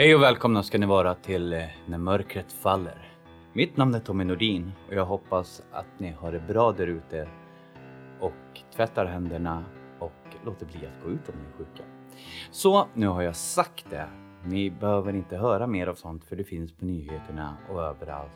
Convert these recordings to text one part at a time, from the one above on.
Hej och välkomna ska ni vara till eh, När mörkret faller. Mitt namn är Tommy Nordin och jag hoppas att ni har det bra där ute och tvättar händerna och låter bli att gå ut om ni är sjuka. Så, nu har jag sagt det. Ni behöver inte höra mer av sånt för det finns på nyheterna och överallt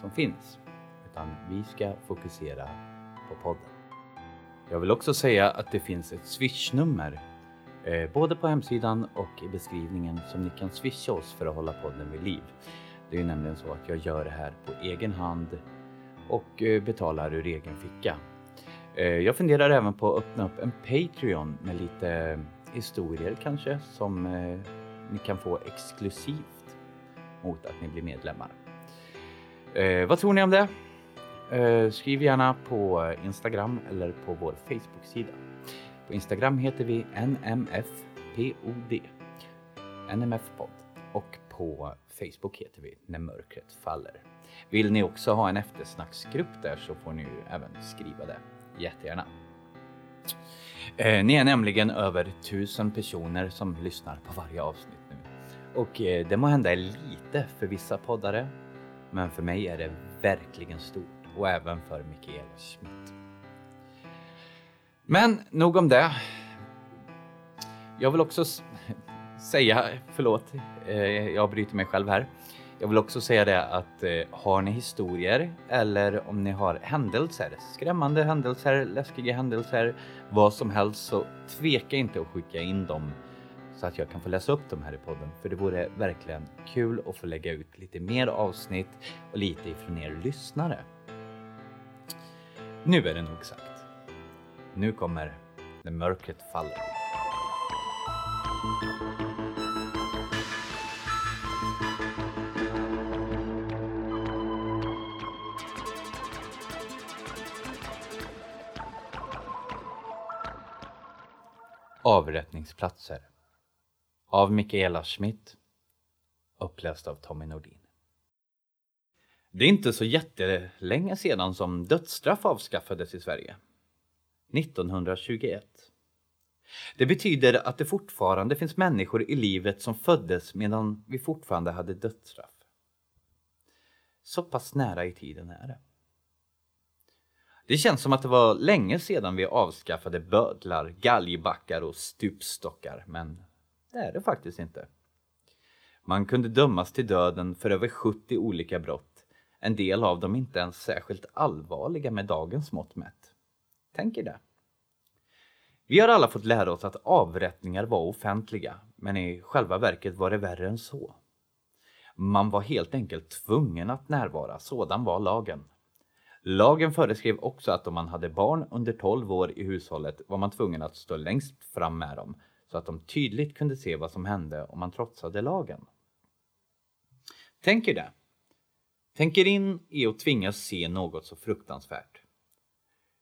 som finns. Utan vi ska fokusera på podden. Jag vill också säga att det finns ett swishnummer Eh, både på hemsidan och i beskrivningen som ni kan swisha oss för att hålla podden vid liv. Det är ju nämligen så att jag gör det här på egen hand och eh, betalar ur egen ficka. Eh, jag funderar även på att öppna upp en Patreon med lite historier kanske som ni kan få exklusivt mot att ni blir medlemmar. Eh, vad tror ni om det? Eh, skriv gärna på Instagram eller på vår Facebook-sida. På Instagram heter vi NMFPOD, nmfpodd. och på Facebook heter vi När mörkret faller. Vill ni också ha en eftersnacksgrupp där så får ni ju även skriva det jättegärna. Eh, ni är nämligen över tusen personer som lyssnar på varje avsnitt nu. Och eh, det må hända är lite för vissa poddare, men för mig är det verkligen stort och även för Mikael Schmidt. Men nog om det. Jag vill också säga, förlåt, eh, jag bryter mig själv här. Jag vill också säga det att eh, har ni historier eller om ni har händelser, skrämmande händelser, läskiga händelser, vad som helst så tveka inte att skicka in dem så att jag kan få läsa upp dem här i podden. För det vore verkligen kul att få lägga ut lite mer avsnitt och lite ifrån er lyssnare. Nu är det nog sagt. Nu kommer När mörkret faller. Avrättningsplatser av Mikaela Schmidt uppläst av Tommy Nordin. Det är inte så jättelänge sedan som dödsstraff avskaffades i Sverige. 1921. Det betyder att det fortfarande finns människor i livet som föddes medan vi fortfarande hade dödsstraff. Så pass nära i tiden är det. Det känns som att det var länge sedan vi avskaffade bödlar, galgbackar och stupstockar, men det är det faktiskt inte. Man kunde dömas till döden för över 70 olika brott, en del av dem inte ens särskilt allvarliga med dagens mått mätt. Tänk er det. Vi har alla fått lära oss att avrättningar var offentliga, men i själva verket var det värre än så. Man var helt enkelt tvungen att närvara, sådan var lagen. Lagen föreskrev också att om man hade barn under 12 år i hushållet var man tvungen att stå längst fram med dem så att de tydligt kunde se vad som hände om man trotsade lagen. Tänk er det. Tänk er in i att tvingas se något så fruktansvärt.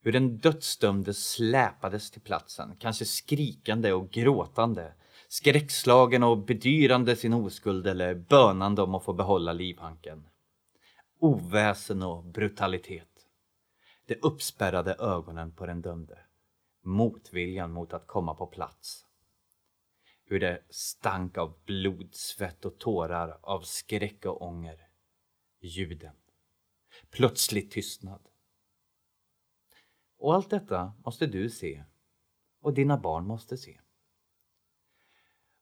Hur den dödsdömde släpades till platsen, kanske skrikande och gråtande, skräckslagen och bedyrande sin oskuld eller bönande om att få behålla livhanken. Oväsen och brutalitet. De uppspärrade ögonen på den dömde. Motviljan mot att komma på plats. Hur det stank av blod, svett och tårar, av skräck och ånger. Ljuden. Plötslig tystnad. Och allt detta måste du se. Och dina barn måste se.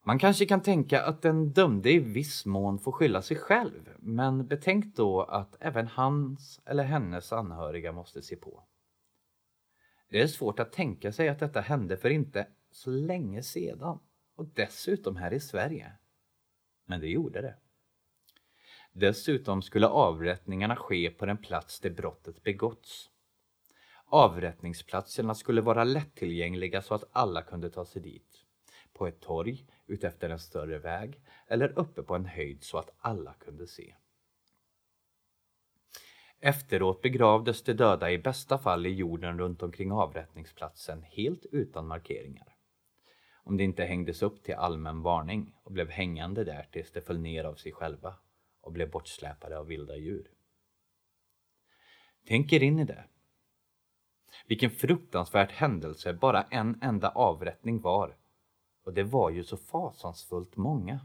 Man kanske kan tänka att den dömde i viss mån får skylla sig själv, men betänk då att även hans eller hennes anhöriga måste se på. Det är svårt att tänka sig att detta hände för inte så länge sedan och dessutom här i Sverige. Men det gjorde det. Dessutom skulle avrättningarna ske på den plats där brottet begåtts. Avrättningsplatserna skulle vara lättillgängliga så att alla kunde ta sig dit. På ett torg, utefter en större väg eller uppe på en höjd så att alla kunde se. Efteråt begravdes de döda i bästa fall i jorden runt omkring avrättningsplatsen helt utan markeringar. Om det inte hängdes upp till allmän varning och blev hängande där tills de föll ner av sig själva och blev bortsläpade av vilda djur. Tänk er in i det. Vilken fruktansvärd händelse bara en enda avrättning var. Och det var ju så fasansfullt många.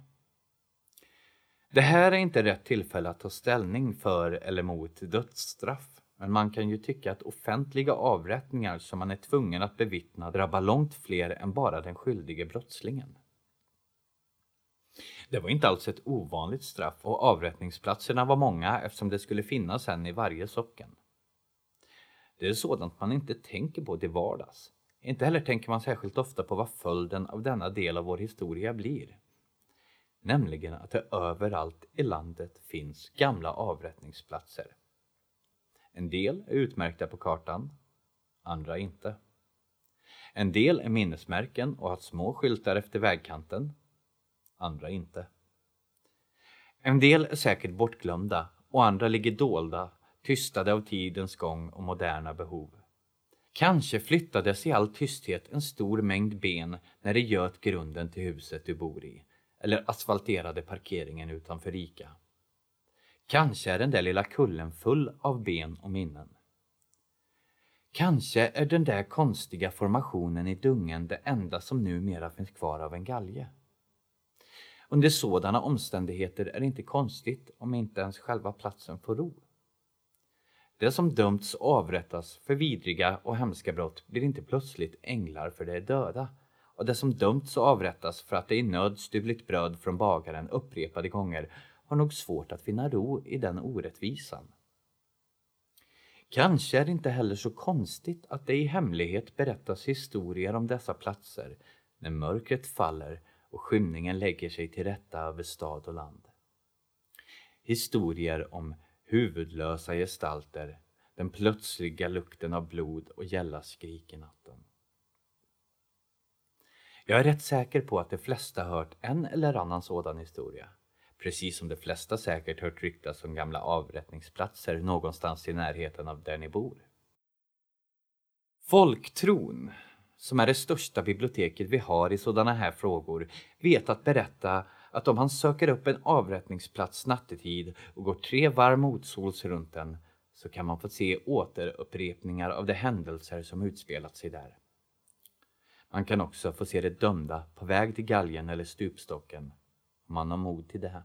Det här är inte rätt tillfälle att ta ställning för eller mot dödsstraff. Men man kan ju tycka att offentliga avrättningar som man är tvungen att bevittna drabbar långt fler än bara den skyldige brottslingen. Det var inte alls ett ovanligt straff och avrättningsplatserna var många eftersom det skulle finnas en i varje socken. Det är sådant man inte tänker på till vardags. Inte heller tänker man särskilt ofta på vad följden av denna del av vår historia blir. Nämligen att det överallt i landet finns gamla avrättningsplatser. En del är utmärkta på kartan, andra inte. En del är minnesmärken och har små skyltar efter vägkanten, andra inte. En del är säkert bortglömda och andra ligger dolda, tystade av tidens gång och moderna behov. Kanske flyttades i all tysthet en stor mängd ben när det göt grunden till huset du bor i eller asfalterade parkeringen utanför Ica Kanske är den där lilla kullen full av ben och minnen. Kanske är den där konstiga formationen i dungen det enda som numera finns kvar av en galge. Under sådana omständigheter är det inte konstigt om inte ens själva platsen får ro. Det som dömts och avrättas för vidriga och hemska brott blir inte plötsligt änglar för de är döda och det som dömts och avrättas för att det i nöd stulit bröd från bagaren upprepade gånger har nog svårt att finna ro i den orättvisan. Kanske är det inte heller så konstigt att det i hemlighet berättas historier om dessa platser när mörkret faller och skymningen lägger sig till rätta över stad och land. Historier om huvudlösa gestalter, den plötsliga lukten av blod och gälla skrik i natten. Jag är rätt säker på att de flesta hört en eller annan sådan historia. Precis som de flesta säkert hört ryktas om gamla avrättningsplatser någonstans i närheten av där ni bor. Folktron, som är det största biblioteket vi har i sådana här frågor, vet att berätta att om han söker upp en avrättningsplats nattetid och går tre varv motsols runt den så kan man få se återupprepningar av de händelser som utspelat sig där. Man kan också få se de dömda på väg till galgen eller stupstocken om man har mod till det.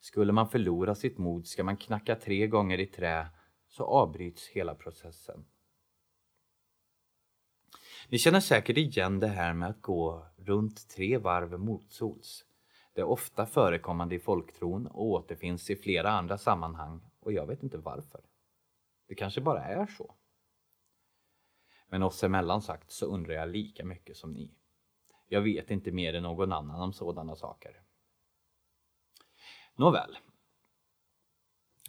Skulle man förlora sitt mod ska man knacka tre gånger i trä så avbryts hela processen. Ni känner säkert igen det här med att gå runt tre varv motsols. Det är ofta förekommande i folktron och återfinns i flera andra sammanhang och jag vet inte varför. Det kanske bara är så. Men oss emellan sagt så undrar jag lika mycket som ni. Jag vet inte mer än någon annan om sådana saker. Nåväl.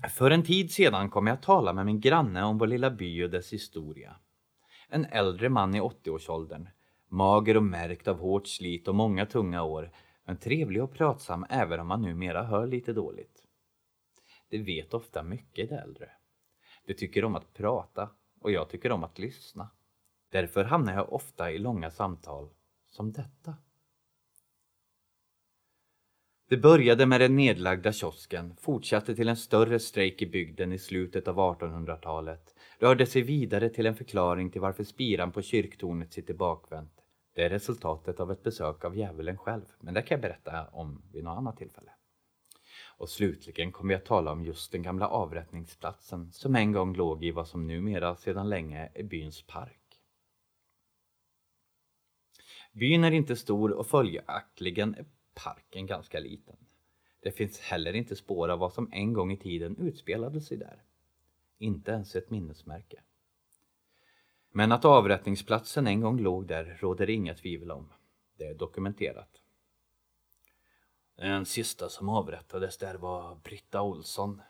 För en tid sedan kom jag att tala med min granne om vår lilla by och dess historia. En äldre man i 80-årsåldern, mager och märkt av hårt slit och många tunga år, men trevlig och pratsam även om man numera hör lite dåligt. De vet ofta mycket de äldre. De tycker om att prata och jag tycker om att lyssna. Därför hamnar jag ofta i långa samtal som detta. Det började med den nedlagda kiosken, fortsatte till en större strejk i bygden i slutet av 1800-talet, rörde sig vidare till en förklaring till varför spiran på kyrktornet sitter bakvänt. Det är resultatet av ett besök av djävulen själv, men det kan jag berätta om vid något annat tillfälle. Och slutligen kommer jag att tala om just den gamla avrättningsplatsen som en gång låg i vad som numera sedan länge är byns park. Byn är inte stor och följaktligen är parken ganska liten. Det finns heller inte spår av vad som en gång i tiden utspelade sig där. Inte ens ett minnesmärke. Men att avrättningsplatsen en gång låg där råder inga tvivel om. Det är dokumenterat. Den sista som avrättades där var Britta Olsson,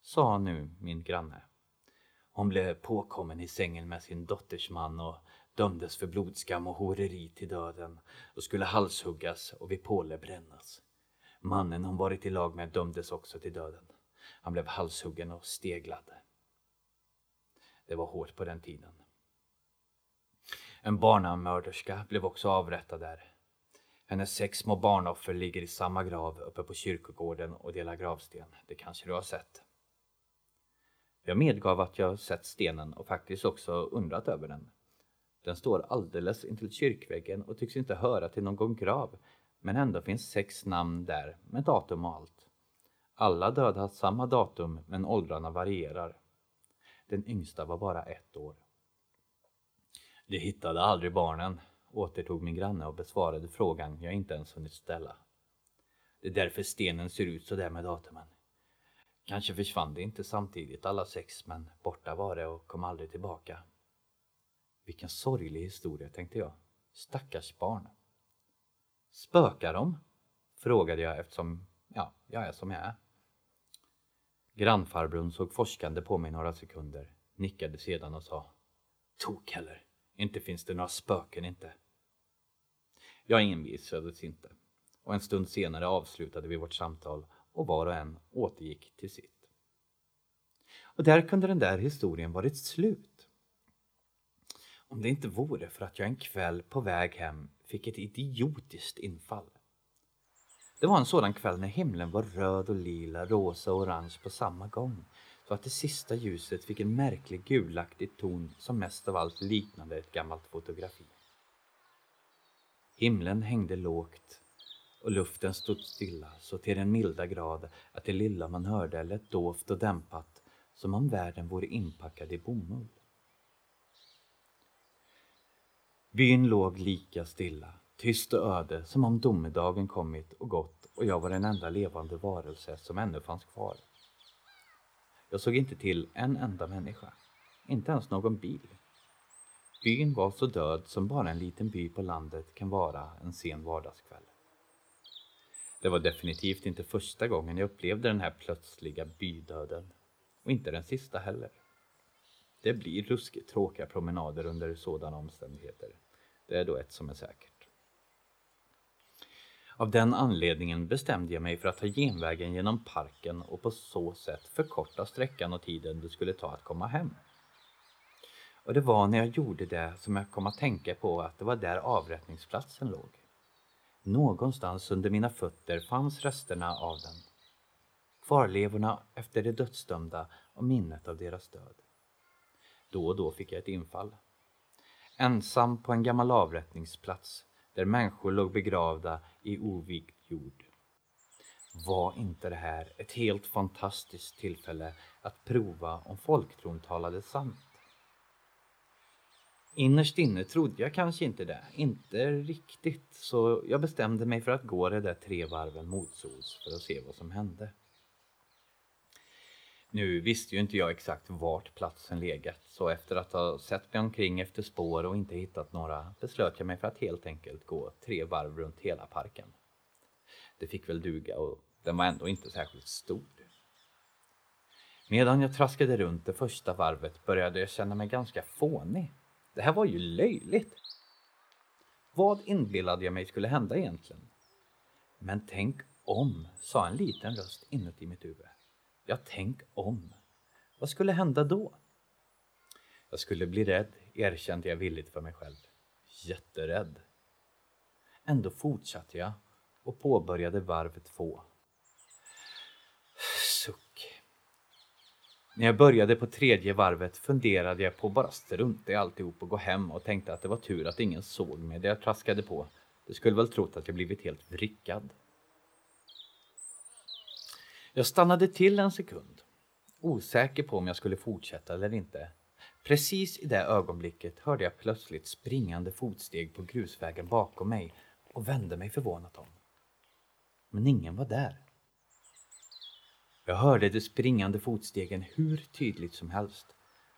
sa nu min granne. Hon blev påkommen i sängen med sin dotters man och dömdes för blodskam och horeri till döden och skulle halshuggas och vid påle brännas. Mannen hon varit i lag med dömdes också till döden. Han blev halshuggen och steglad. Det var hårt på den tiden. En barnamörderska blev också avrättad där. Hennes sex små barnoffer ligger i samma grav uppe på kyrkogården och delar gravsten. Det kanske du har sett. Jag medgav att jag sett stenen och faktiskt också undrat över den. Den står alldeles intill kyrkväggen och tycks inte höra till någon grav, Men ändå finns sex namn där med datum och allt. Alla döda har samma datum men åldrarna varierar. Den yngsta var bara ett år. De hittade aldrig barnen, återtog min granne och besvarade frågan jag inte ens hunnit ställa. Det är därför stenen ser ut så där med datumen. Kanske försvann det inte samtidigt alla sex, men borta var det och kom aldrig tillbaka. Vilken sorglig historia, tänkte jag. Stackars barn. Spökar de? Frågade jag eftersom, ja, jag är som jag är. Grannfarbrorn såg forskande på mig några sekunder, nickade sedan och sa Tok heller, inte finns det några spöken inte. Jag envisades inte och en stund senare avslutade vi vårt samtal och var och en återgick till sitt. Och där kunde den där historien varit slut. Om det inte vore för att jag en kväll på väg hem fick ett idiotiskt infall. Det var en sådan kväll när himlen var röd och lila, rosa och orange på samma gång. Så att det sista ljuset fick en märklig gulaktig ton som mest av allt liknade ett gammalt fotografi. Himlen hängde lågt och luften stod stilla så till den milda grad att det lilla man hörde lät dovt och dämpat som om världen vore inpackad i bomull. Byn låg lika stilla, tyst och öde som om domedagen kommit och gått och jag var den enda levande varelse som ännu fanns kvar. Jag såg inte till en enda människa, inte ens någon bil. Byn var så död som bara en liten by på landet kan vara en sen vardagskväll. Det var definitivt inte första gången jag upplevde den här plötsliga bydöden. Och inte den sista heller. Det blir ruskigt tråkiga promenader under sådana omständigheter. Det är då ett som är säkert. Av den anledningen bestämde jag mig för att ta genvägen genom parken och på så sätt förkorta sträckan och tiden det skulle ta att komma hem. Och det var när jag gjorde det som jag kom att tänka på att det var där avrättningsplatsen låg. Någonstans under mina fötter fanns resterna av den. Kvarlevorna efter de dödsdömda och minnet av deras död. Då och då fick jag ett infall. Ensam på en gammal avrättningsplats där människor låg begravda i ovigd jord. Var inte det här ett helt fantastiskt tillfälle att prova om folktron talade sant? Innerst inne trodde jag kanske inte det, inte riktigt, så jag bestämde mig för att gå de där tre varven motsols för att se vad som hände. Nu visste ju inte jag exakt vart platsen legat, så efter att ha sett mig omkring efter spår och inte hittat några beslöt jag mig för att helt enkelt gå tre varv runt hela parken. Det fick väl duga och den var ändå inte särskilt stor. Medan jag traskade runt det första varvet började jag känna mig ganska fånig. Det här var ju löjligt. Vad inbillade jag mig skulle hända egentligen? Men tänk om, sa en liten röst inuti mitt huvud. Ja, tänk om. Vad skulle hända då? Jag skulle bli rädd, erkände jag villigt för mig själv. Jätterädd. Ändå fortsatte jag och påbörjade varv två. Suck. När jag började på tredje varvet funderade jag på att bara strunta i alltihop och gå hem och tänkte att det var tur att ingen såg mig där jag traskade på. De skulle väl trott att jag blivit helt vrickad. Jag stannade till en sekund, osäker på om jag skulle fortsätta eller inte. Precis i det ögonblicket hörde jag plötsligt springande fotsteg på grusvägen bakom mig och vände mig förvånat om. Men ingen var där. Jag hörde de springande fotstegen hur tydligt som helst.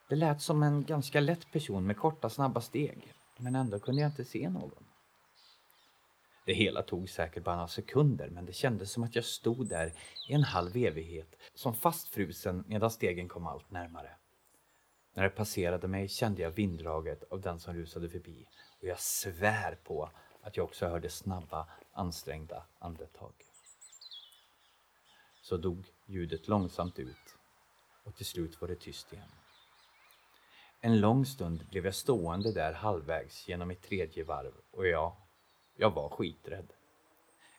Det lät som en ganska lätt person med korta snabba steg, men ändå kunde jag inte se någon. Det hela tog säkert bara några sekunder, men det kändes som att jag stod där i en halv evighet, som fastfrusen medan stegen kom allt närmare. När det passerade mig kände jag vinddraget av den som rusade förbi och jag svär på att jag också hörde snabba, ansträngda andetag. Så dog ljudet långsamt ut och till slut var det tyst igen. En lång stund blev jag stående där halvvägs genom mitt tredje varv och jag, jag var skiträdd.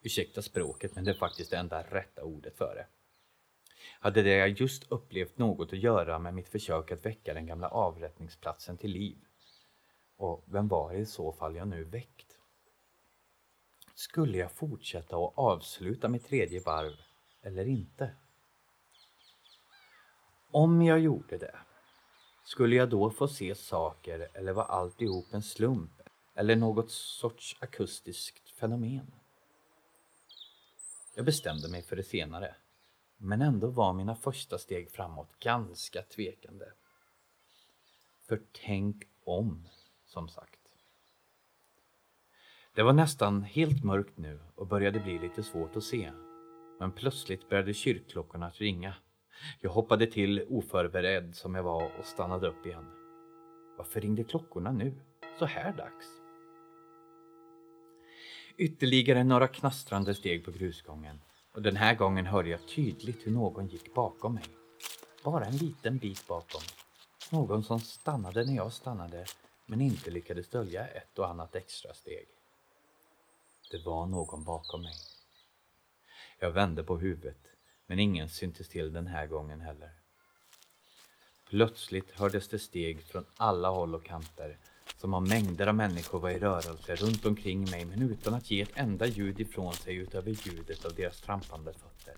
Ursäkta språket, men det är faktiskt det enda rätta ordet för det. Hade det jag just upplevt något att göra med mitt försök att väcka den gamla avrättningsplatsen till liv? Och vem var det i så fall jag nu väckt? Skulle jag fortsätta och avsluta mitt tredje varv eller inte? Om jag gjorde det, skulle jag då få se saker eller var alltihop en slump eller något sorts akustiskt fenomen? Jag bestämde mig för det senare, men ändå var mina första steg framåt ganska tvekande. För tänk om, som sagt. Det var nästan helt mörkt nu och började bli lite svårt att se. Men plötsligt började kyrkklockorna att ringa. Jag hoppade till oförberedd som jag var och stannade upp igen. Varför ringde klockorna nu, så här dags? Ytterligare några knastrande steg på grusgången och den här gången hörde jag tydligt hur någon gick bakom mig. Bara en liten bit bakom. Någon som stannade när jag stannade men inte lyckades dölja ett och annat extra steg. Det var någon bakom mig. Jag vände på huvudet, men ingen syntes till den här gången heller. Plötsligt hördes det steg från alla håll och kanter, som har mängder av människor var i rörelse runt omkring mig, men utan att ge ett enda ljud ifrån sig utöver ljudet av deras trampande fötter.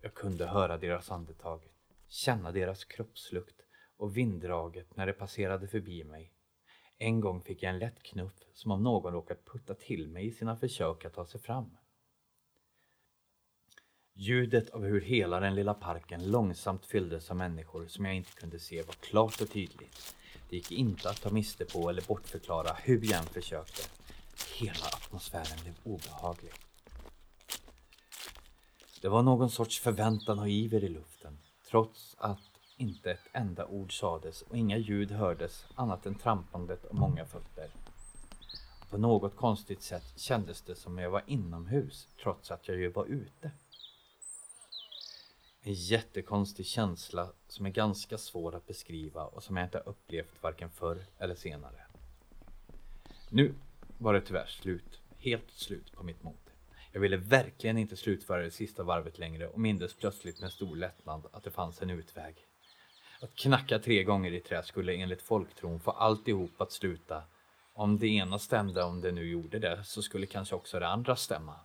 Jag kunde höra deras andetag, känna deras kroppslukt och vinddraget när de passerade förbi mig. En gång fick jag en lätt knuff som om någon råkat putta till mig i sina försök att ta sig fram. Ljudet av hur hela den lilla parken långsamt fylldes av människor som jag inte kunde se var klart och tydligt. Det gick inte att ta miste på eller bortförklara hur jag än försökte. Hela atmosfären blev obehaglig. Det var någon sorts förväntan och iver i luften, trots att inte ett enda ord sades och inga ljud hördes annat än trampandet av många fötter. På något konstigt sätt kändes det som jag var inomhus trots att jag ju var ute. En jättekonstig känsla som är ganska svår att beskriva och som jag inte upplevt varken förr eller senare. Nu var det tyvärr slut, helt slut på mitt mod. Jag ville verkligen inte slutföra det sista varvet längre och mindes plötsligt med stor lättnad att det fanns en utväg. Att knacka tre gånger i trä skulle enligt folktron få alltihop att sluta. Om det ena stämde, om det nu gjorde det, så skulle kanske också det andra stämma.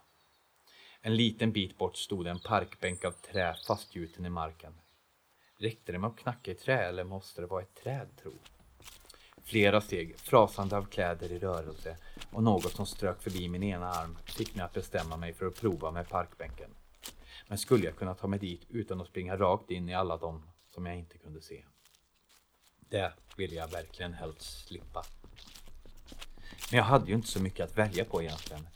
En liten bit bort stod en parkbänk av trä fastgjuten i marken. Räckte det med att knacka i trä eller måste det vara ett träd, tro? Flera steg, frasande av kläder i rörelse och något som strök förbi min ena arm fick mig att bestämma mig för att prova med parkbänken. Men skulle jag kunna ta mig dit utan att springa rakt in i alla dem som jag inte kunde se? Det ville jag verkligen helst slippa. Men jag hade ju inte så mycket att välja på egentligen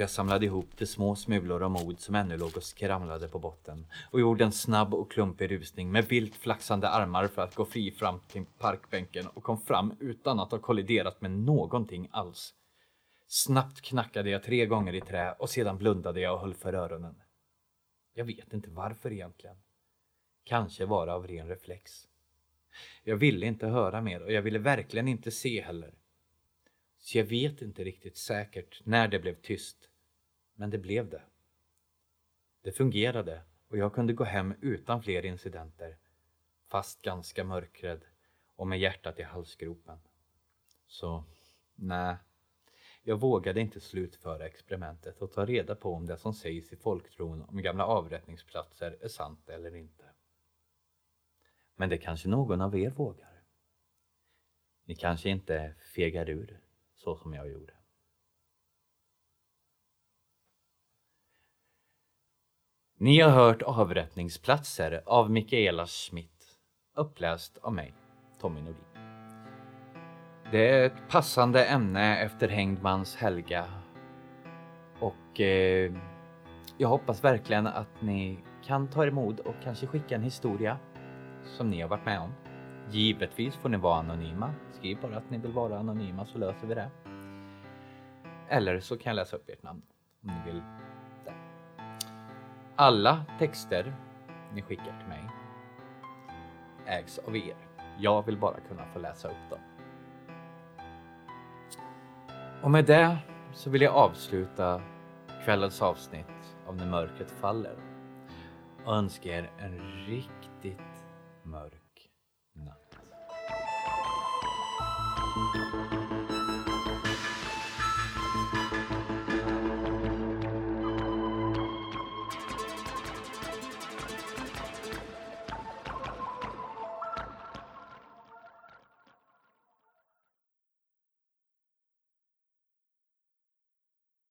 så jag samlade ihop de små smulor av mod som ännu låg och skramlade på botten och gjorde en snabb och klumpig rusning med vilt flaxande armar för att gå fri fram till parkbänken och kom fram utan att ha kolliderat med någonting alls. Snabbt knackade jag tre gånger i trä och sedan blundade jag och höll för öronen. Jag vet inte varför egentligen. Kanske var det av ren reflex. Jag ville inte höra mer och jag ville verkligen inte se heller. Så jag vet inte riktigt säkert när det blev tyst. Men det blev det. Det fungerade och jag kunde gå hem utan fler incidenter. Fast ganska mörkrädd och med hjärtat i halsgropen. Så, nej. Jag vågade inte slutföra experimentet och ta reda på om det som sägs i folktron om gamla avrättningsplatser är sant eller inte. Men det kanske någon av er vågar? Ni kanske inte fegar ur så som jag gjorde. Ni har hört Avrättningsplatser av Mikaela Schmidt, uppläst av mig, Tommy Nordin. Det är ett passande ämne efter Hängdmans Helga och eh, jag hoppas verkligen att ni kan ta emot och kanske skicka en historia som ni har varit med om. Givetvis får ni vara anonyma. Skriv bara att ni vill vara anonyma så löser vi det. Eller så kan jag läsa upp ert namn om ni vill. Alla texter ni skickar till mig ägs av er. Jag vill bara kunna få läsa upp dem. Och med det så vill jag avsluta kvällens avsnitt av När mörkret faller och önska er en riktigt mörk natt.